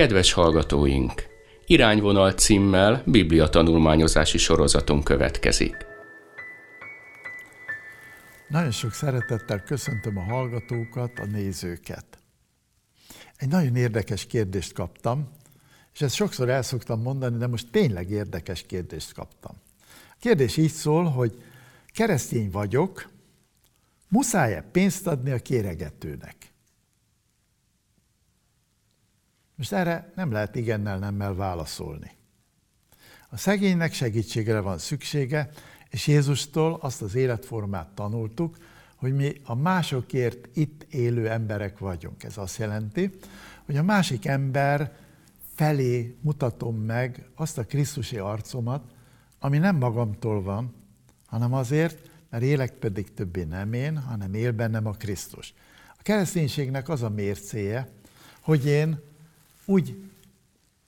Kedves hallgatóink! Irányvonal címmel Biblia tanulmányozási sorozatunk következik. Nagyon sok szeretettel köszöntöm a hallgatókat, a nézőket. Egy nagyon érdekes kérdést kaptam, és ezt sokszor el szoktam mondani, de most tényleg érdekes kérdést kaptam. A kérdés így szól, hogy keresztény vagyok, muszáj-e pénzt adni a kéregetőnek? Most erre nem lehet igennel, nemmel válaszolni. A szegénynek segítségre van szüksége, és Jézustól azt az életformát tanultuk, hogy mi a másokért itt élő emberek vagyunk. Ez azt jelenti, hogy a másik ember felé mutatom meg azt a Krisztusi arcomat, ami nem magamtól van, hanem azért, mert élek pedig többé nem én, hanem él bennem a Krisztus. A kereszténységnek az a mércéje, hogy én úgy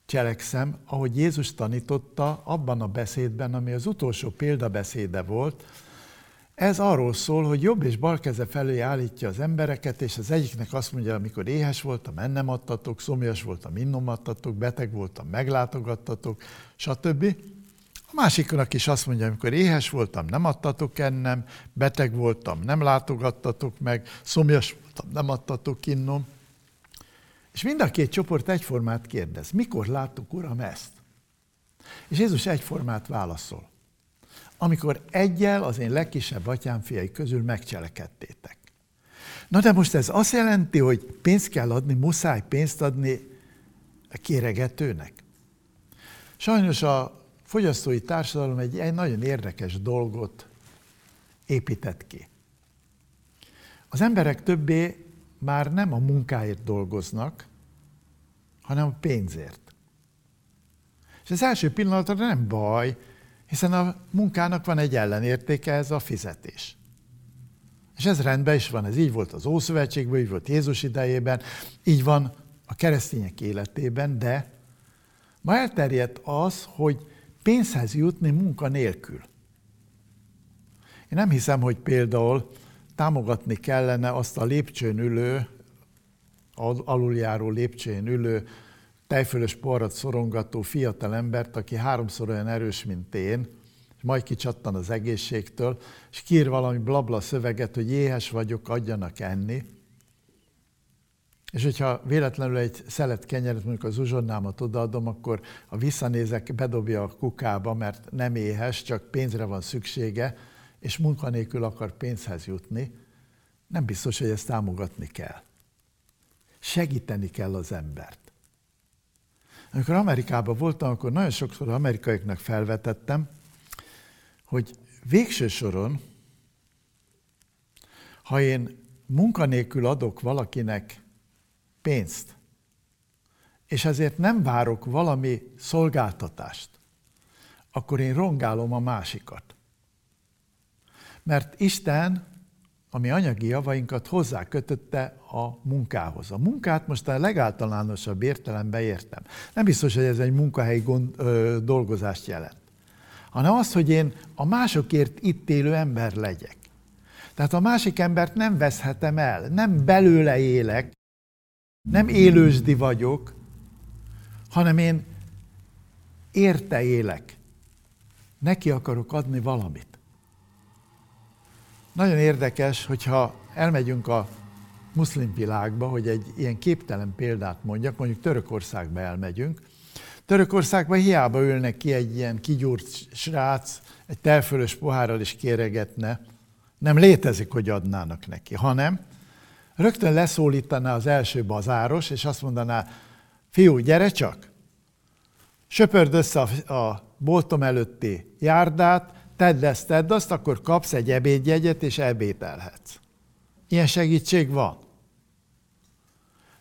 cselekszem, ahogy Jézus tanította abban a beszédben, ami az utolsó példabeszéde volt. Ez arról szól, hogy jobb és bal keze felé állítja az embereket, és az egyiknek azt mondja, amikor éhes voltam, ennem adtatok, szomjas voltam, innom adtatok, beteg voltam, meglátogattatok, stb. A másiknak is azt mondja, amikor éhes voltam, nem adtatok ennem, beteg voltam, nem látogattatok meg, szomjas voltam, nem adtatok innom. És mind a két csoport egyformát kérdez. Mikor láttuk, Uram, ezt? És Jézus egyformát válaszol. Amikor egyel az én legkisebb atyám fiai közül megcselekedtétek. Na de most ez azt jelenti, hogy pénzt kell adni, muszáj pénzt adni a kéregetőnek. Sajnos a fogyasztói társadalom egy, egy nagyon érdekes dolgot épített ki. Az emberek többé már nem a munkáért dolgoznak, hanem a pénzért. És az első pillanatra nem baj, hiszen a munkának van egy ellenértéke, ez a fizetés. És ez rendben is van, ez így volt az Ószövetségben, így volt Jézus idejében, így van a keresztények életében, de ma elterjedt az, hogy pénzhez jutni munka nélkül. Én nem hiszem, hogy például támogatni kellene azt a lépcsőn ülő, aluljáró lépcsőn ülő, tejfölös porrat szorongató fiatal embert, aki háromszor olyan erős, mint én, és majd kicsattan az egészségtől, és kír valami blabla szöveget, hogy éhes vagyok, adjanak enni. És hogyha véletlenül egy szelet kenyeret, mondjuk az uzsonnámat odaadom, akkor a visszanézek, bedobja a kukába, mert nem éhes, csak pénzre van szüksége, és munkanélkül akar pénzhez jutni, nem biztos, hogy ezt támogatni kell. Segíteni kell az embert. Amikor Amerikában voltam, akkor nagyon sokszor amerikaiaknak felvetettem, hogy végső soron, ha én munkanélkül adok valakinek pénzt, és ezért nem várok valami szolgáltatást, akkor én rongálom a másikat. Mert Isten a mi anyagi javainkat hozzákötötte a munkához. A munkát most a legáltalánosabb értelemben értem. Nem biztos, hogy ez egy munkahelyi gond, ö, dolgozást jelent, hanem az, hogy én a másokért itt élő ember legyek. Tehát a másik embert nem veszhetem el, nem belőle élek, nem élősdi vagyok, hanem én érte élek. Neki akarok adni valamit. Nagyon érdekes, hogyha elmegyünk a muszlim világba, hogy egy ilyen képtelen példát mondjak, mondjuk Törökországba elmegyünk. Törökországban hiába ülnek ki egy ilyen kigyúrt srác, egy telfölös pohárral is kéregetne, nem létezik, hogy adnának neki, hanem rögtön leszólítaná az első bazáros, és azt mondaná, fiú, gyere csak, söpörd össze a, a boltom előtti járdát, tedd ezt, tedd azt, akkor kapsz egy ebédjegyet, és ebédelhetsz. Ilyen segítség van.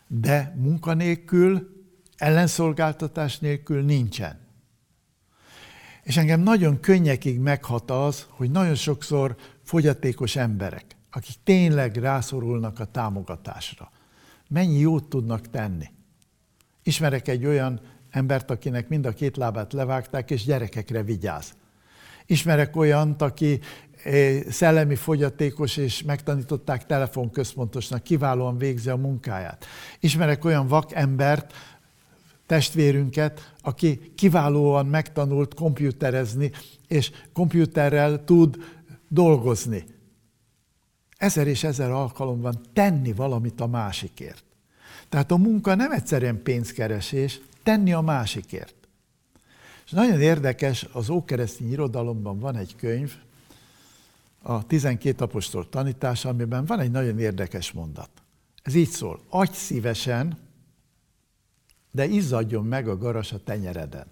De munkanélkül, ellenszolgáltatás nélkül nincsen. És engem nagyon könnyekig meghat az, hogy nagyon sokszor fogyatékos emberek, akik tényleg rászorulnak a támogatásra, mennyi jót tudnak tenni. Ismerek egy olyan embert, akinek mind a két lábát levágták, és gyerekekre vigyáz. Ismerek olyant, aki eh, szellemi fogyatékos, és megtanították telefonközpontosnak, kiválóan végzi a munkáját. Ismerek olyan vak embert, testvérünket, aki kiválóan megtanult kompjúterezni, és kompjúterrel tud dolgozni. Ezer és ezer alkalomban tenni valamit a másikért. Tehát a munka nem egyszerűen pénzkeresés, tenni a másikért. És nagyon érdekes, az ókeresztény irodalomban van egy könyv, a 12 apostol tanítása, amiben van egy nagyon érdekes mondat. Ez így szól, adj szívesen, de izzadjon meg a garas a tenyereden.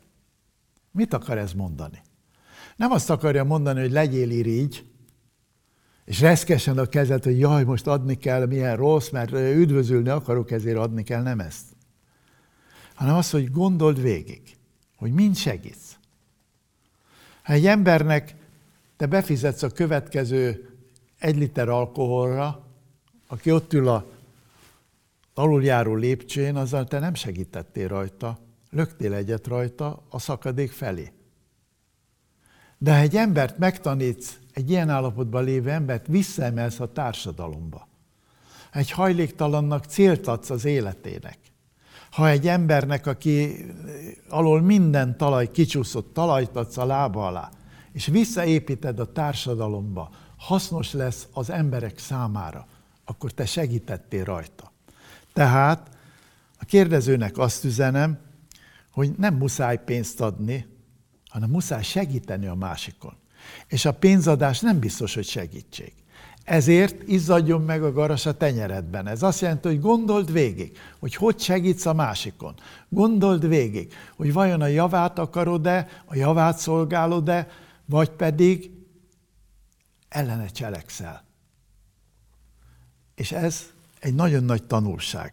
Mit akar ez mondani? Nem azt akarja mondani, hogy legyél irigy, és reszkesen a kezed, hogy jaj, most adni kell, milyen rossz, mert üdvözülni akarok, ezért adni kell, nem ezt. Hanem azt, hogy gondold végig, hogy mind segítsz. Ha egy embernek te befizetsz a következő egy liter alkoholra, aki ott ül a aluljáró lépcsőn, azzal te nem segítettél rajta, löktél egyet rajta a szakadék felé. De ha egy embert megtanítsz, egy ilyen állapotban lévő embert visszaemelsz a társadalomba. Egy hajléktalannak célt adsz az életének. Ha egy embernek, aki alól minden talaj kicsúszott, talajt adsz a lába alá, és visszaépíted a társadalomba, hasznos lesz az emberek számára, akkor te segítettél rajta. Tehát a kérdezőnek azt üzenem, hogy nem muszáj pénzt adni, hanem muszáj segíteni a másikon. És a pénzadás nem biztos, hogy segítség. Ezért izzadjon meg a garas a tenyeredben. Ez azt jelenti, hogy gondold végig, hogy hogy segítsz a másikon. Gondold végig, hogy vajon a javát akarod-e, a javát szolgálod-e, vagy pedig ellene cselekszel. És ez egy nagyon nagy tanulság.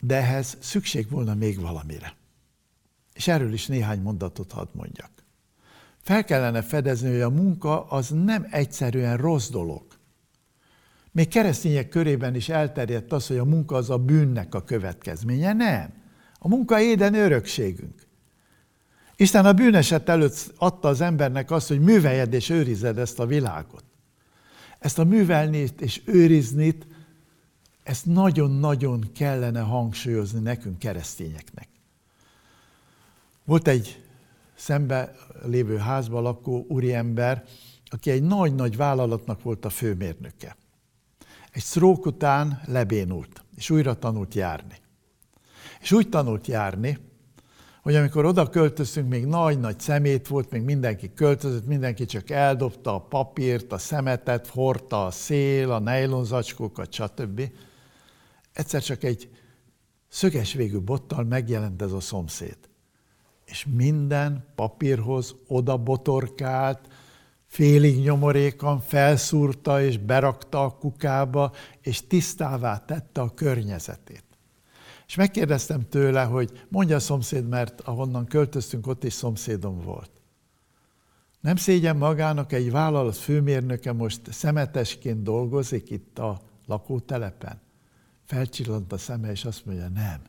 De ehhez szükség volna még valamire. És erről is néhány mondatot hadd mondjak. Fel kellene fedezni, hogy a munka az nem egyszerűen rossz dolog. Még keresztények körében is elterjedt az, hogy a munka az a bűnnek a következménye. Nem. A munka éden örökségünk. Isten a bűneset előtt adta az embernek azt, hogy műveljed és őrized ezt a világot. Ezt a művelni és őrizni, ezt nagyon-nagyon kellene hangsúlyozni nekünk keresztényeknek. Volt egy szembe lévő házban lakó úriember, aki egy nagy-nagy vállalatnak volt a főmérnöke. Egy sztrók után lebénult, és újra tanult járni. És úgy tanult járni, hogy amikor oda költöztünk, még nagy-nagy szemét volt, még mindenki költözött, mindenki csak eldobta a papírt, a szemetet, hordta a szél, a nejlonzacskókat, stb. Egyszer csak egy szöges végű bottal megjelent ez a szomszéd. És minden papírhoz oda botorkált, félig nyomorékan felszúrta és berakta a kukába, és tisztává tette a környezetét. És megkérdeztem tőle, hogy mondja a szomszéd, mert ahonnan költöztünk, ott is szomszédom volt. Nem szégyen magának egy vállalat főmérnöke most szemetesként dolgozik itt a lakótelepen? Felcsillant a szeme, és azt mondja, nem.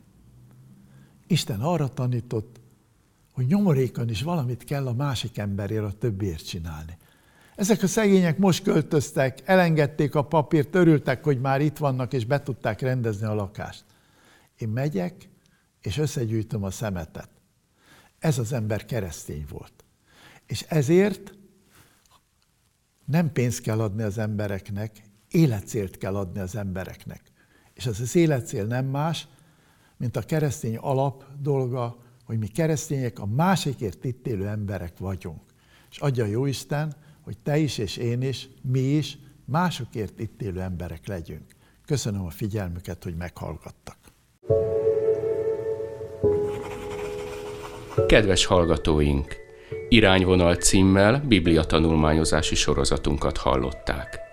Isten arra tanított, hogy nyomorékon is valamit kell a másik emberért, a többiért csinálni. Ezek a szegények most költöztek, elengedték a papírt, örültek, hogy már itt vannak, és be tudták rendezni a lakást. Én megyek, és összegyűjtöm a szemetet. Ez az ember keresztény volt. És ezért nem pénzt kell adni az embereknek, életcélt kell adni az embereknek. És az az életcél nem más, mint a keresztény alap dolga, hogy mi keresztények a másikért itt élő emberek vagyunk. És adja jó Isten, hogy te is és én is, mi is másokért itt élő emberek legyünk. Köszönöm a figyelmüket, hogy meghallgattak. Kedves hallgatóink! Irányvonal címmel Biblia tanulmányozási sorozatunkat hallották.